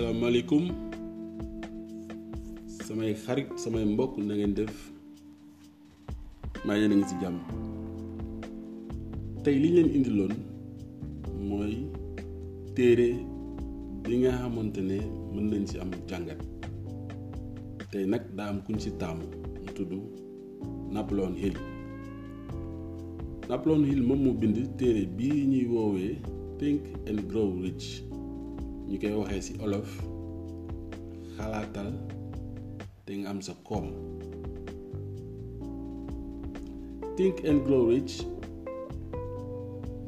salaamaaleykum samay xarit, samay mbokk, na ngeen def? Maa yéen a ngi ci jàmm. Tey li leen indiloon mooy téere bi nga xamante ne mën nañ ci am jàngat. Tey nag daa am kuñ ci taamu, mu tudd Napoleon Hill. Napoleon Hill moom moo bind téere bii ñuy woowee Think and Grow Rich. Ñu koy waxee ci olof xalaatal te nga am sa koom. Think and Grow Rich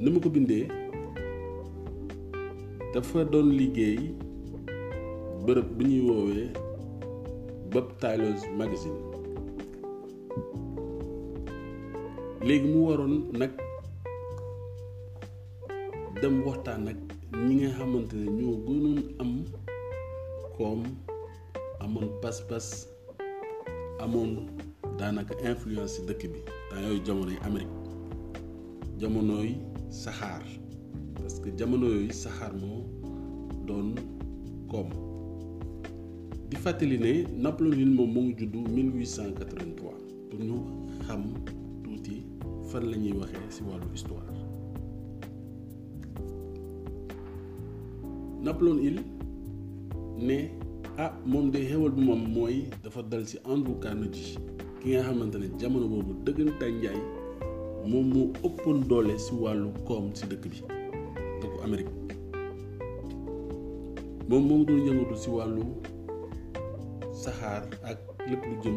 ni ko bindee dafa doon liggéey bërëb bi ñuy woowee Bob Tyler's Magazine. Léegi mu waroon nag dem waxtaan nag ñi nga xamante ne ñoo gënoon am koom amoon pas-pas amoon daanaka influence ci dëkk bi. Temps yooyu jamonoy Amérique jamonoy saxaar. Parce que jamono yooyu saxaar moo doon koom. Di fàttali ne Napoléon Hill moom mu ngi juddu 1883 pour ñu xam tuuti fan la ñuy waxee ci wàllu histoire. Napoléon Hill ne ah moom de xewal bu moom mooy dafa dal Andrew Carnegie ki nga xamante ne jamono boobu dëggantaan njaay moom moo ëppoon doole ci wàllu koom ci dëkk Amérique. Moom moo doon yëngatu wàllu saxaar ak lépp lu jëm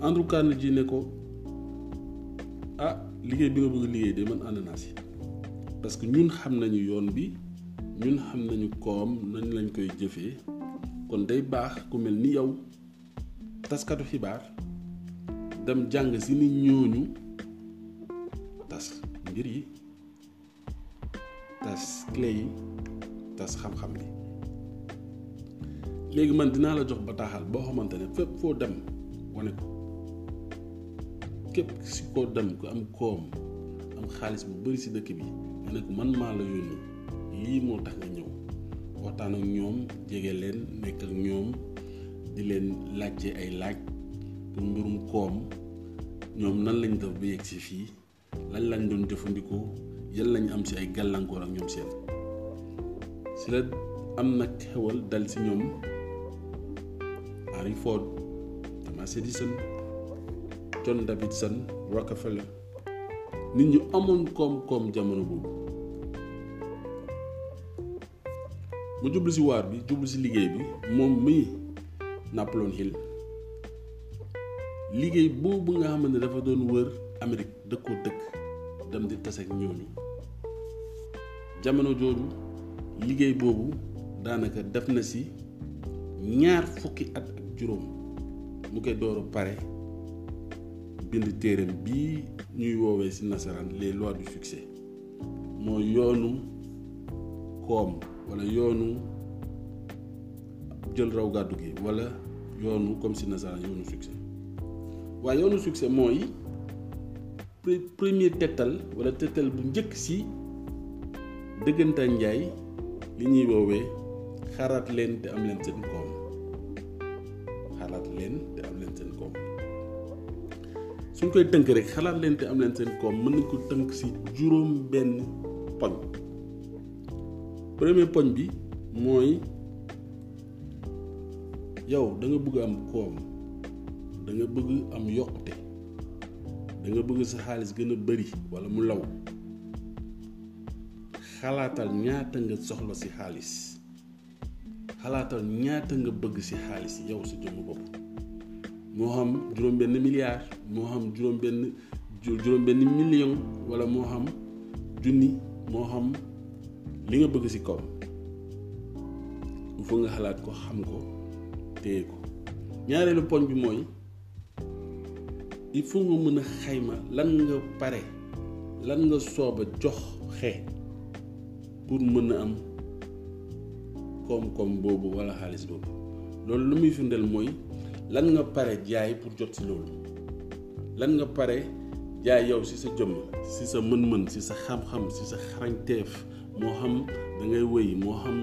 Andrew Carnegie ne ah liggéey bi nga bëgg liggéey de man ànd naa si. Parce que ñun xam nañu yoon bi ñun xam nañu koom nañ lañ koy jëfee. Kon day baax ku mel ni yow taskatu xibaar dem jàng si ni ñooñu tas mbir yi tas clé yi xam-xam bi. Léegi man dinaa la jox bataaxal boo xamante ne fépp foo dem wane ko. Képp si ko dem ku am koom am xaalis bu bari si dëkk bi nga ko man maa la yónni lii moo tax nga ñëw. Waxtaan ak ñoom jege leen nekk ak ñoom di leen laajte ay laaj pour mbirum koom. Ñoom nan lañ def ba yegg si fii? Lan lañ doon jëfandikoo? Yan lañ am si ay gàllankoor ak ñoom seen? Si la am nag xewal dal si ñoom Henry Ford Thomas Edison John Davidson Rockefeller. Nit ñu amoon koom-koom jamono boobu. Mu jublu si waar bi jublu si liggéey bi moom mii Napoleon Hill. Liggéey boobu nga xam ne dafa doon wër Amérique dëkkoo dëkk dem di tase ak ñooñu. Jamono jooju liggéey boobu daanaka def na si ñaar fukki at ak juróom. Mu koy door a pare bind téereem bii ñuy woowee les lois du succès. Mooy yoonu koom walla yoonu jël raw gàddu gi yoonu comme ci nasaraan yoonu succès. Waaye yoonu succès mooy premier tettal walla tettal bu njëkk ci dëggantaan njaay li ñuy woowee xaraat leen te am leen seen suñ koy tënk rek xalaat leen te am leen seen koom mën nañ ko tënk ci juróom benn poñ. Premier poñ bi mooy yow da nga bëgg am koom da nga bëgg am yokkute da nga bëgg sa xaalis gën a bari walla mu law. Xalaatal ñaata nga soxla ci xaalis. Xalaatal ñaata nga bëgg ci xaalis yow sa jëmm bopp moo xam juróom benn milliard moo xam juróom benn juróom benn million walla moo xam junni moo xam li nga bëgg ci kaw. Il faut nga xalaat ko xam ko téye ko. Ñaareelu poñ bi mooy il faut nga mën a xayma lan nga pare lan nga sooba jox xe pour mën a am koom-koom boobu walla xaalis boobu. Loolu lu muy firndeel mooy lan nga pare jaay pour jot ci loolu? Lan nga pare jaay yow si sa jëmm si sa mën-mën si sa xam-xam si sa xarañteef? Moo xam da ngay wëy moo xam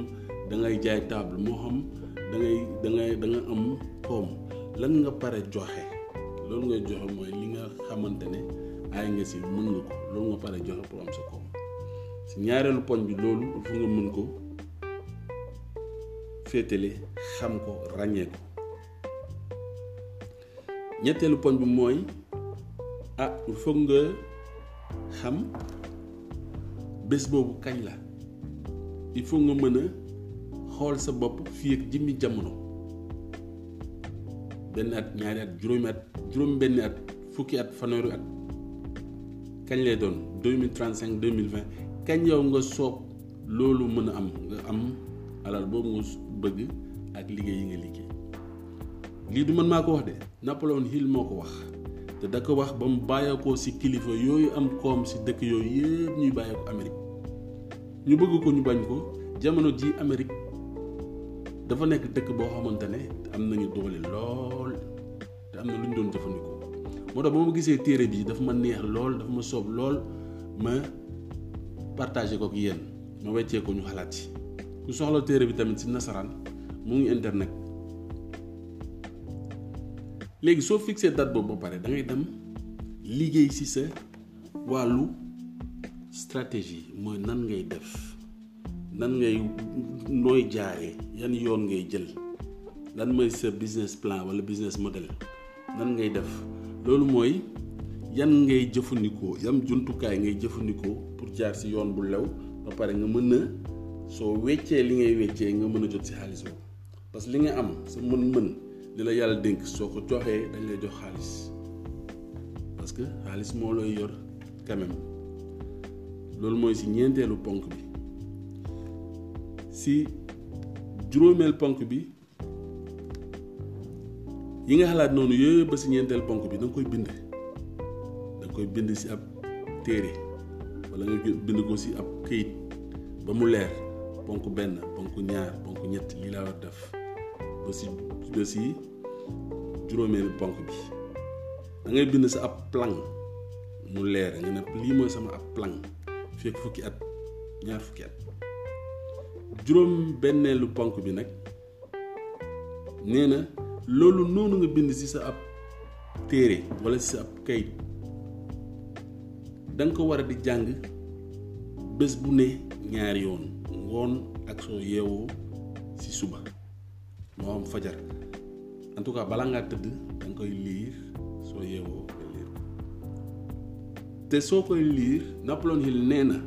da ngay jaay table moo xam da ngay da ngay da nga am lan nga pare joxe? Loolu ngay joxe mooy li nga xamante ne nga si mën nga ko. Loolu nga pare joxe pour am sa koom. Si ñaareelu poñ bi loolu faut nga mën ko féetale xam ko ràññee ko ñetteelu poñ bi mooy ah il faut nga xam bés boobu kañ la. Il faut nga mën a xool sa bopp fii ak jëmmi jamono. Benn at ñaari at juróomi at juróom benn at fukki at fanweeri at. Kañ lay doon? deux mille trente cinq deux mille vingt. Kañ yow nga soob loolu mën a am? Nga am alal boobu nga bëgg ak liggéey yi nga liggéey lii du man maa wax de. Napoleon Hill moo ko wax. Te da ko wax ba mu bàyyeekoo ci kilifa yooyu am koom ci dëkk yooyu yëpp ñuy bàyyeekoo Amérique. Ñu bëgg ko ñu bañ ko. Jamono ji Amérique dafa nekk dëkk boo xamante ne am nañu doole lool. Te am na lu doon jëfandikoo. Moo tax ba ma gisee téere bi dafa ma neex lool dafa ma soob lool. Ma partagé ko ak yéen. Ma weccee ko ñu xalaat ci. Ku soxla téere bi tamit ci nasaraan mu ngi internet léegi soo fixé date boobu ba pare dem liggéey stratégie mooy nan ngay def nan ngay nooy jaaree yan yoon ngay jël lan mooy business plan wala business model nan ngay def. Loolu mooy yan ngay jëfandikoo jumtukaay ngay pour jaar yoon bu lew ba pare nga mën a soo weccee li parce que am li la yàlla dénk soo ko joxee dañ lay jox xaalis. Parce que xaalis moo lay yor quand même. Loolu mooy ñeenteelu ponk bi. Ci juróomeel ponk bi yi nga xalaat noonu ba ñeenteel ponk bi da koy bind. Da koy bind ab téere nga bind ko ab këyit ba mu leer. Ponk benn ponk ba ci ba ci juróomeelu ponk bi. Da ngay bind sa ab plan mu leer nga ne lii mooy sama ab plan fekk fukki at ñaar fukki at. Juróom benneelu ponk bi nag nee na loolu noonu nga bind ci sa ab téere walla ci sa ab kayit. Da nga ko war a di jàng bés bu ne ñaari yoon ngoon ak soo yeewoo ci suba moo fajar. En tout cas bala ngaa tëdd da nga koy liir soo yeewoo nga liir. Te soo koy liir Napoleon Hill nee na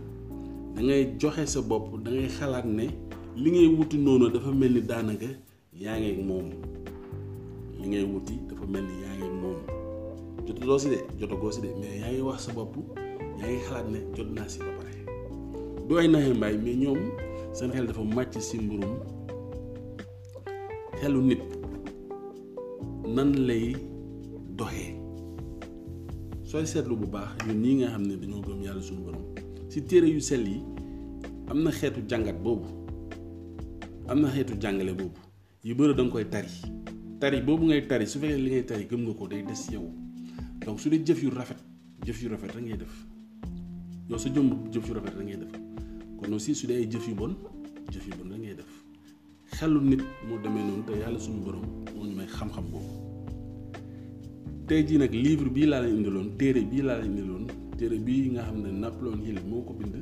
da ngay joxe sa bopp da ngay xalaat ne li ngay wuti noonu dafa mel ni daanaka yaa moom. Li ngay wuti dafa mel ni yaa ngi ak si de jotagoo si de mais yaa ngi wax sa bopp yaa ngi xalaat ne jot naa si ba pare. Du ay naxee mbaay mais ñoom seen xel dafa màcc si mbirum xelu nit nan lay doxee. sooy seetlu bu baax ñun ñii nga xam ne dañoo gëm yàlla suñu borom. si téere yu sell yi am na xeetu jàngat boobu am na xeetu jàngale boobu yu bëri da nga koy tari. tari boobu ngay tari su fekkee li ngay tari gëm nga ko day des yow. donc su dee jëf yu rafet jëf yu rafet rek ngay def. yow sa jëmm jëf yu rafet rek ngay def. kon aussi su dee ay jëf yu bon jëf yu bon rek xelu nit moo demee noonu te yàlla suñu borom moo ñu may xam-xam boobu. Tey jii nag livre bii laa leen indiloon téere bii laa leen indiloon téere bii nga xam ne Napoleon Hill moo ko bind.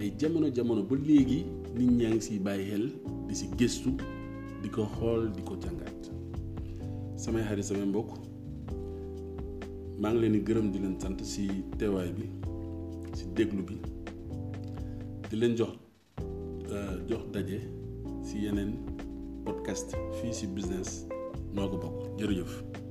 Ay jamono jamono ba léegi nit ñaa ngi siy bàyyi di si gëstu di ko xool di ko jàngaat samay xarit samay mbokk maa ngi leen di gërëm di leen sant si teewaay bi si déglu bi di leen jox jox daje si yeneen podcast fii si business noo ko bokk. Jërëjëf.